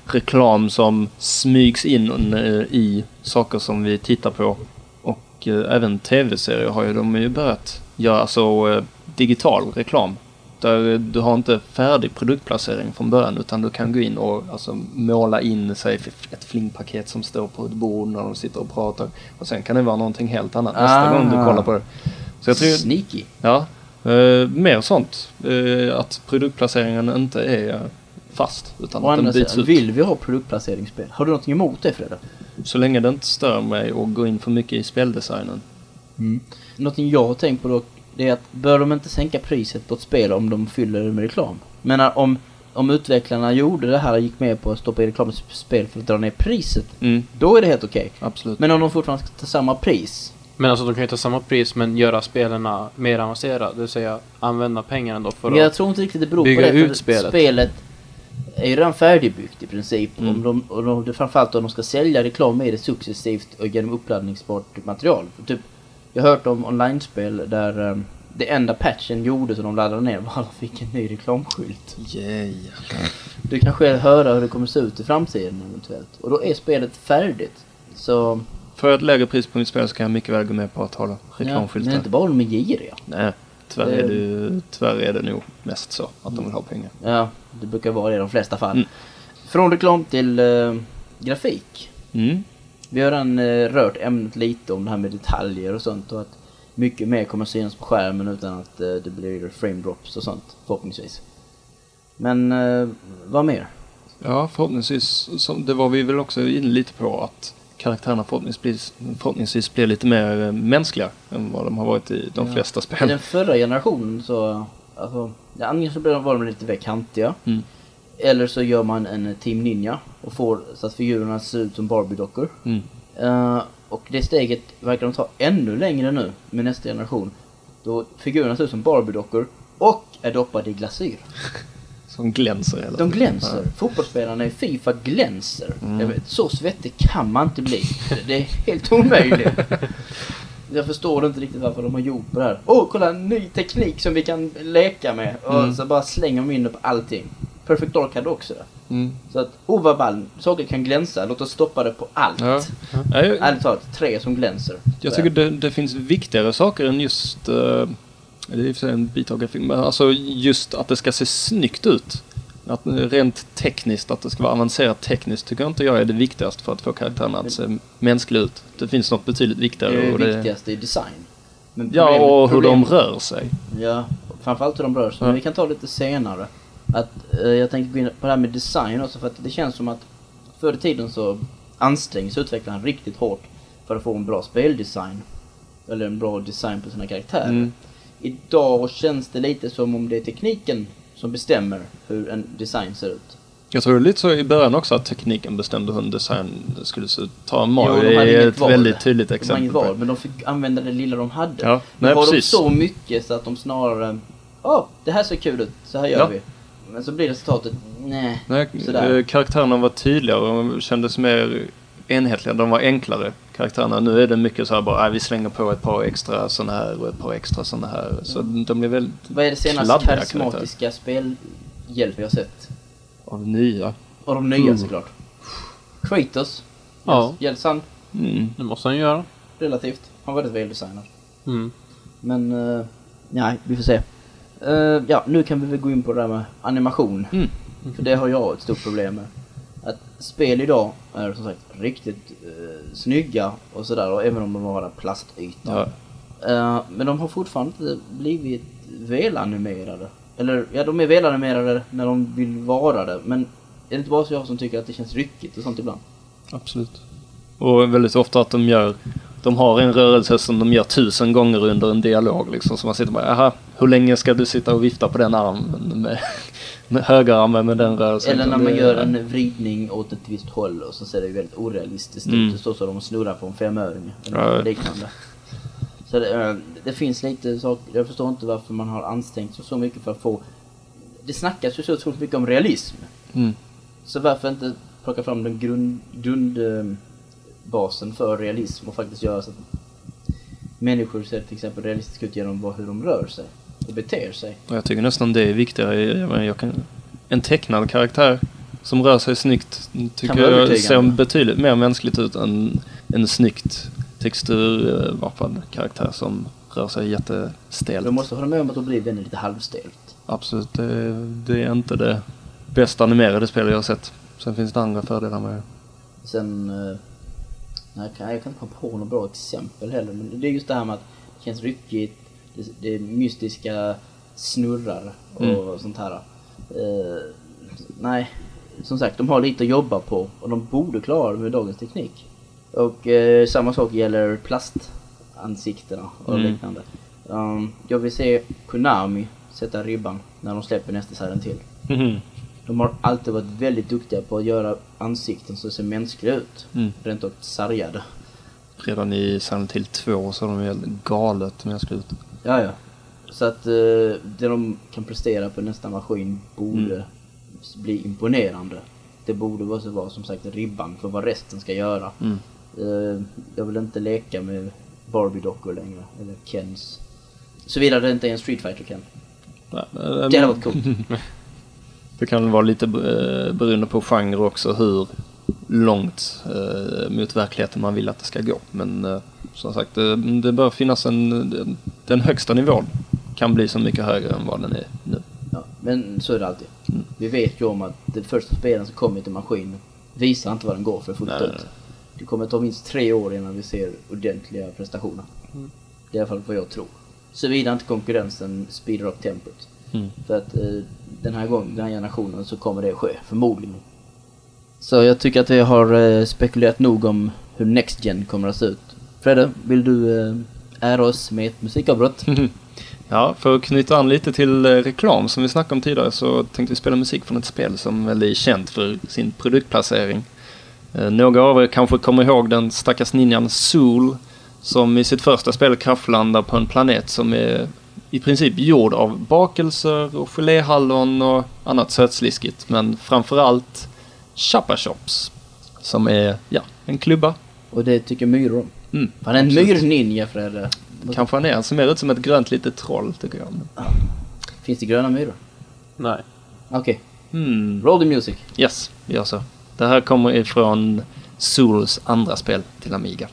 [SPEAKER 2] reklam som smygs in eh, i saker som vi tittar på. Och eh, även tv-serier har ju de ju börjat göra alltså eh, digital reklam. Där du har inte färdig produktplacering från början utan du kan gå in och alltså, måla in sig ett flingpaket som står på ett bord när de sitter och pratar. Och sen kan det vara någonting helt annat nästa
[SPEAKER 3] Ah.
[SPEAKER 2] gång du kollar på det. Så jag tror,
[SPEAKER 3] Sneaky.
[SPEAKER 2] Ja, eh, mer sånt. Eh, att produktplaceringen inte är fast utan att den byts
[SPEAKER 3] sidan,
[SPEAKER 2] ut.
[SPEAKER 3] vill vi ha produktplaceringsspel? Har du något emot det Fredrik?
[SPEAKER 2] Så länge det inte stör mig och går in för mycket i speldesignen.
[SPEAKER 3] Någonting jag har tänkt på dock, det är att bör de inte sänka priset på ett spel om de fyller det med reklam? Men om, om utvecklarna gjorde det här och gick med på att stoppa in reklam i spel för att dra ner priset,
[SPEAKER 2] Mm,
[SPEAKER 3] då är det helt okej.
[SPEAKER 2] absolut.
[SPEAKER 3] Men om de fortfarande ska ta samma pris,
[SPEAKER 1] Men alltså de kan ju ta samma pris men göra spelarna mer avancerade. Det vill säga använda pengarna då för
[SPEAKER 3] men jag
[SPEAKER 1] att...
[SPEAKER 3] tror inte riktigt det beror
[SPEAKER 1] bygga
[SPEAKER 3] på det.
[SPEAKER 1] ut
[SPEAKER 3] för
[SPEAKER 1] spelet.
[SPEAKER 3] spelet är ju redan färdigbyggt i princip.
[SPEAKER 2] Mm.
[SPEAKER 3] Om de, och de, framförallt om de ska sälja reklam i det successivt och genom uppladdningsbart material. För typ, jag har hört om online-spel där eh, det enda patchen gjorde som de laddade ner var att de fick en ny reklamskylt.
[SPEAKER 2] Yay.
[SPEAKER 3] Du kan själv höra hur det kommer se ut i framtiden eventuellt. Och då är spelet färdigt. Så...
[SPEAKER 2] För ett lägre pris på mitt spel så kan jag mycket väl gå med på att hålla
[SPEAKER 3] Ja,
[SPEAKER 2] reklamskyltar.
[SPEAKER 3] men inte bara de är giriga.
[SPEAKER 2] Nej, tyvärr
[SPEAKER 3] Det-
[SPEAKER 2] är, det, tyvärr är det nog mest så att de vill ha pengar.
[SPEAKER 3] Ja, det brukar vara det i de flesta fall.
[SPEAKER 2] Mm.
[SPEAKER 3] Från reklam till eh, grafik.
[SPEAKER 2] Mm.
[SPEAKER 3] Vi har redan eh, rört ämnet lite om det här med detaljer och sånt och att mycket mer kommer synas på skärmen utan att eh, det blir frame drops och sånt förhoppningsvis. Men vad mer?
[SPEAKER 2] Ja, förhoppningsvis. Som, det var vi väl också inne lite på att karaktärerna förhoppningsvis, förhoppningsvis blir lite mer eh, mänskliga än vad de har varit i de
[SPEAKER 3] Ja.
[SPEAKER 2] flesta
[SPEAKER 3] I
[SPEAKER 2] spel.
[SPEAKER 3] den förra generationen så, alltså, antingen så var de lite väl kantiga.
[SPEAKER 2] Mm.
[SPEAKER 3] Eller så gör man en eh, Team Ninja och får så att figurerna ser ut som Barbie-dockor.
[SPEAKER 2] Mm.
[SPEAKER 3] Eh, och det steget verkar de ta ännu längre nu med nästa generation. Då figurerna ser ut som Barbie-dockor och är doppade i glasyr.
[SPEAKER 2] Som glänser hela
[SPEAKER 3] De glänser. Fotbollsspelarna i Fifa glänser.
[SPEAKER 2] Mm.
[SPEAKER 3] Jag vet, så svettig kan man inte bli. Det är helt omöjligt. Jag förstår inte riktigt varför de har gjort det här. Åh, kolla en ny teknik som vi kan leka med. Och
[SPEAKER 2] Mm.
[SPEAKER 3] så bara slänger de in det på allting. Perfect Dark hade också det.
[SPEAKER 2] Mm.
[SPEAKER 3] Så att, oh vad ball, saker kan glänsa. Låt oss stoppa det på allt.
[SPEAKER 2] Ja. Ja, jag,
[SPEAKER 3] Ärligt talat, tre som glänser.
[SPEAKER 2] jag tycker det, det finns viktigare saker än just... eh, det är i och för sig en bit av grafik, men alltså just att det ska se snyggt ut. Att rent tekniskt, att det ska vara avancerat tekniskt tycker jag inte jag är det viktigaste för att få karaktärerna att se mänskliga ut. Det finns något betydligt viktigare.
[SPEAKER 3] Det är
[SPEAKER 2] och
[SPEAKER 3] det viktigaste i design. Men
[SPEAKER 2] ja,
[SPEAKER 3] problem-
[SPEAKER 2] och hur de
[SPEAKER 3] problem-
[SPEAKER 2] rör sig.
[SPEAKER 3] Ja, framförallt hur de rör sig.
[SPEAKER 2] Ja.
[SPEAKER 3] Men vi kan ta lite senare. Att eh, jag tänkte gå in på det här med design också för att det känns som att förr i tiden så ansträngs utvecklaren riktigt hårt för att få en bra speldesign. Eller en bra design på sina karaktärer.
[SPEAKER 2] Mm.
[SPEAKER 3] Idag känns det lite som om det är tekniken som bestämmer hur en design ser ut.
[SPEAKER 2] Jag tror det är lite så i början också att tekniken bestämde hur en design skulle se ut. Ta Mario
[SPEAKER 3] Jo, de
[SPEAKER 2] är ett
[SPEAKER 3] val.
[SPEAKER 2] väldigt tydligt
[SPEAKER 3] De
[SPEAKER 2] exempel. på
[SPEAKER 3] val, men de fick använda det lilla de hade.
[SPEAKER 2] Ja, nej
[SPEAKER 3] har de
[SPEAKER 2] precis.
[SPEAKER 3] så mycket så att de snarare, åh, det här ser kul ut, så här gör
[SPEAKER 2] Ja.
[SPEAKER 3] vi. Men så blir resultatet, nej.
[SPEAKER 2] Nej,
[SPEAKER 3] Sådär.
[SPEAKER 2] eh, karaktärerna var tydligare och kändes mer enhetliga. De var enklare, karaktärerna. Nu är det mycket så här bara, äh, vi slänger på ett par extra sådana här och ett par extra sådana här. Så de blir väldigt
[SPEAKER 3] Vad är det senaste karismatiska spelhjälp vi har sett?
[SPEAKER 2] av nya.
[SPEAKER 3] Och de nya
[SPEAKER 2] Mm.
[SPEAKER 3] såklart. Kratos.
[SPEAKER 1] Ja.
[SPEAKER 3] Gälls han
[SPEAKER 2] Mm.
[SPEAKER 1] Det måste han göra.
[SPEAKER 3] relativt. Han var väldigt väldesignad.
[SPEAKER 1] Mm.
[SPEAKER 3] Men, uh, nej, vi får se. Eh, ja, nu kan vi väl gå in på det där med animation.
[SPEAKER 2] Mm.
[SPEAKER 3] För det har jag ett stort problem med. Spel idag är som sagt riktigt uh, snygga och sådär, även om de har plastyta.
[SPEAKER 2] Ja.
[SPEAKER 3] Eh, men de har fortfarande inte blivit välanimerade. Eller, ja de är välanimerade när de vill vara det, men är det inte bara så jag som tycker att det känns ryckigt och sånt ibland?
[SPEAKER 2] Absolut. Och väldigt ofta att de gör de har en rörelse som de gör tusen gånger under en dialog liksom. Så man sitter bara, jaha, hur länge ska du sitta och vifta på den armen med högerarmen med den rörelsen?
[SPEAKER 3] Eller när man gör en vridning åt ett visst håll och så ser det väldigt orealistiskt
[SPEAKER 2] Mm.
[SPEAKER 3] ut. Det står så de snurrar på en femöring eller
[SPEAKER 2] Ja.
[SPEAKER 3] liknande. Så det, eh, det finns lite saker, jag förstår inte varför man har ansträngt sig så mycket för att få... Det snackas ju så otroligt mycket om realism.
[SPEAKER 2] Mm.
[SPEAKER 3] Så varför inte plocka fram den grund, grundbasen för realism och faktiskt göra så att människor ser till exempel realistiska ut genom hur de rör sig och beter sig.
[SPEAKER 2] Och jag tycker nästan det är viktigare. Jag, menar, jag kan, en tecknad karaktär som rör sig snyggt tycker jag ser betydligt mer mänskligt ut än en snyggt texturvarpad karaktär som rör sig jättestelt.
[SPEAKER 3] Jag måste hålla med om att då blir det lite halvstelt.
[SPEAKER 2] Absolut, det, det är inte det bästa animerade spel jag har sett. Sen finns det andra fördelar med det.
[SPEAKER 3] Sen, eh, nej, jag, kan, jag kan inte komma på något bra exempel heller, men det är just det här med att det känns ryckigt, det, det mystiska snurrar och
[SPEAKER 2] Mm.
[SPEAKER 3] sånt här. Eh, nej, som sagt, de har lite att jobba på och de borde klara det med dagens teknik. Och eh, samma sak gäller plastansiktena och
[SPEAKER 2] Mm.
[SPEAKER 3] liknande. Um, jag vill se Konami sätta ribban när de släpper nästa Silent Hill. De har alltid varit väldigt duktiga på att göra ansikten som ser mänskliga ut.
[SPEAKER 2] Mm.
[SPEAKER 3] Rent och sargade.
[SPEAKER 2] Redan i Silent Hill 2 så har de helt galet mänskligt ut.
[SPEAKER 3] Ja, ja. Så att eh, det de kan prestera på nästa maskin borde
[SPEAKER 2] Mm.
[SPEAKER 3] bli imponerande. Det borde vara, så vara som sagt ribban för vad resten ska göra.
[SPEAKER 2] Mm.
[SPEAKER 3] Eh, jag vill inte leka med Barbie-dockor längre, eller Kens. Såvida det inte är en Street fighter Ken.
[SPEAKER 2] Nej,
[SPEAKER 3] Det hade varit coolt.
[SPEAKER 2] Det kan vara lite eh, beroende på genre också hur långt eh, mot verkligheten man vill att det ska gå. Men eh, som sagt, det, det bör finnas en... Den, den högsta nivån kan bli så mycket högre än vad den är nu.
[SPEAKER 3] Ja, men så är det alltid.
[SPEAKER 2] Mm.
[SPEAKER 3] Vi vet ju om att det första spelen som kommer till maskin visar inte vad den går för fullt
[SPEAKER 2] Nej,
[SPEAKER 3] ut.
[SPEAKER 2] nej.
[SPEAKER 3] Det kommer ta minst tre år innan vi ser ordentliga prestationer.
[SPEAKER 2] Mm.
[SPEAKER 3] Det är i alla fall vad jag tror. Såvida inte konkurrensen speedar upp tempot.
[SPEAKER 2] Mm.
[SPEAKER 3] För att eh, den här gången, den här generationen, så kommer det ske, förmodligen. Så jag tycker att vi har eh, spekulerat nog om hur Next Gen kommer att se ut. Fredde, vill du eh, ära oss med ett musikavbrott?
[SPEAKER 2] Ja, för att knyta an lite till eh, reklam som vi snackade om tidigare så tänkte vi spela musik från ett spel som väl är känt för sin produktplacering. Några av er kanske kommer ihåg den stackars ninjan Zool som i sitt första spel kraftlandar på en planet som är i princip gjord av bakelser och geléhallon och annat sötsliskigt. Men framförallt Chappa Shops som är, ja, en klubba.
[SPEAKER 3] Och det tycker myror om.
[SPEAKER 2] Mm,
[SPEAKER 3] Han är en myrninja, Fredde.
[SPEAKER 2] Kanske han är. Han ser mer ut som ett grönt litet troll tycker jag.
[SPEAKER 3] Finns det gröna myror?
[SPEAKER 1] Nej.
[SPEAKER 3] Okej,
[SPEAKER 2] Hmm.
[SPEAKER 3] roll the music.
[SPEAKER 2] Yes, vi gör så. Det här kommer ifrån Souls andra spel till Amiga.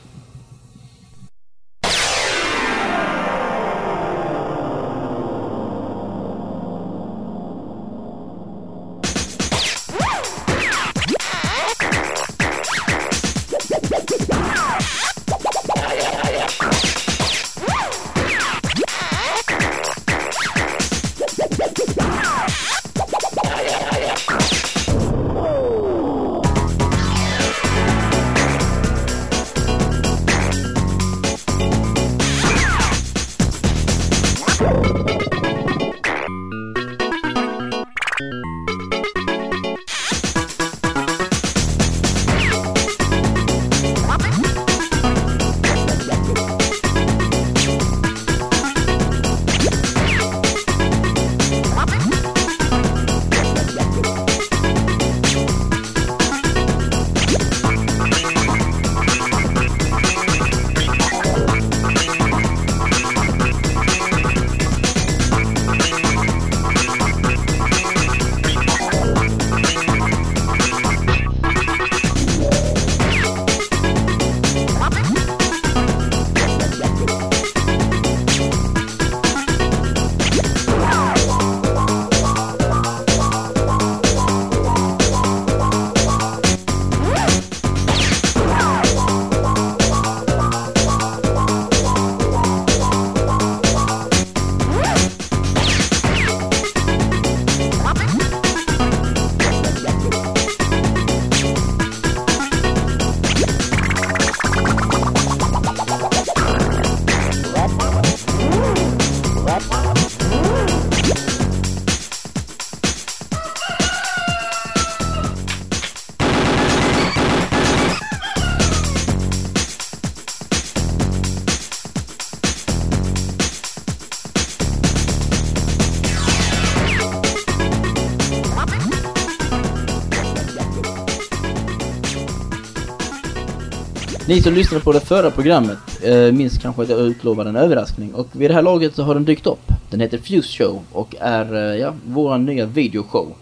[SPEAKER 3] Ni som lyssnade på det förra programmet eh, minns kanske att jag utlovade en överraskning och vid det här laget så har den dykt upp. Den heter Fuse Show och är, eh, ja, vår nya videoshow.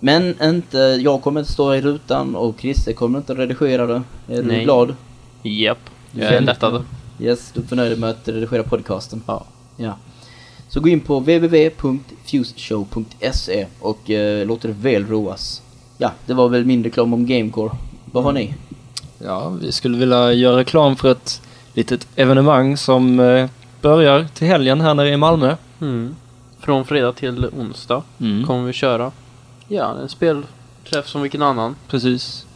[SPEAKER 3] Men inte, jag kommer inte stå i rutan och Christer kommer inte redigera det. Är du
[SPEAKER 1] Nej.
[SPEAKER 3] glad?
[SPEAKER 1] Japp. Jag är lättad.
[SPEAKER 3] Yes, du är förnöjd med att redigera podcasten?
[SPEAKER 1] Ja.
[SPEAKER 3] Ja. Så gå in på www.fuseshow.se och eh, låt er väl roas. Ja, det var väl min reklam om Gamecore. Vad har ni?
[SPEAKER 2] Ja, vi skulle vilja göra reklam för ett litet evenemang som eh, börjar till helgen här nere i Malmö.
[SPEAKER 1] Mm. Från fredag till onsdag
[SPEAKER 2] Mm.
[SPEAKER 1] kommer vi köra. Ja, en spelträff som vilken annan.
[SPEAKER 2] Precis.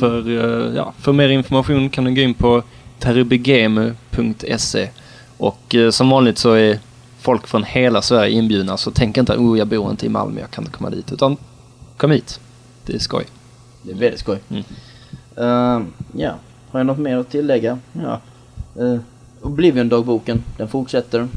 [SPEAKER 2] För, eh, ja, för mer information kan du gå in på terribegame.se och eh, som vanligt så är folk från hela Sverige inbjudna så tänk inte oh jag bor inte i Malmö, jag kan inte komma dit. Utan kom hit. Det är skoj.
[SPEAKER 3] Det är väldigt skoj.
[SPEAKER 2] Mm.
[SPEAKER 3] Ehm, ja, har jag något mer att tillägga? Ja. Uh, Oblivion-dagboken, den fortsätter.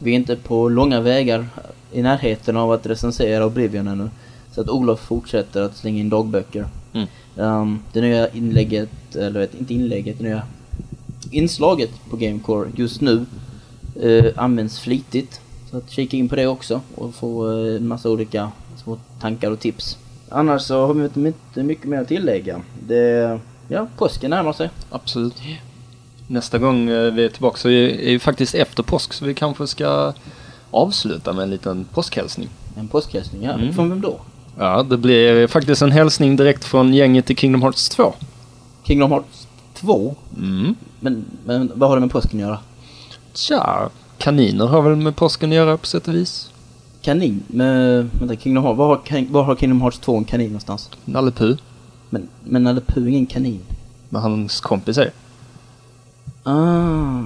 [SPEAKER 3] Vi är inte på långa vägar i närheten av att recensera Oblivion ännu. Så att Olof fortsätter att slänga in dagböcker.
[SPEAKER 2] Mm.
[SPEAKER 3] Ehm, det nya inlägget, eller vet, inte inlägget, det nya inslaget på Gamecore just nu eh, används flitigt. Så att kika in på det också och få eh, en massa olika små tankar och tips. Annars så har vi inte mycket mer att tillägga. Det, ja, påsken närmar sig.
[SPEAKER 2] Absolut. Nästa gång eh, vi är tillbaka så är är ju faktiskt efter påsk så vi kanske ska avsluta med en liten påskhälsning.
[SPEAKER 3] En påskhälsning, ja.
[SPEAKER 2] Mm.
[SPEAKER 3] Från vem då?
[SPEAKER 2] Ja, det blir faktiskt en hälsning direkt från gänget till Kingdom Hearts 2.
[SPEAKER 3] Kingdom Hearts 2?
[SPEAKER 2] Mm.
[SPEAKER 3] Men, men vad har det med påsken att göra?
[SPEAKER 2] Tja, kaniner har väl med påsken att göra på sätt och vis.
[SPEAKER 3] Kanin? Med, vänta, Kingdom Hearts, var har, var har Kingdom Hearts 2 en kanin någonstans?
[SPEAKER 2] Nalle
[SPEAKER 3] Men, men Nalle Puh är ingen kanin.
[SPEAKER 2] med hans kompisar.
[SPEAKER 3] Ah.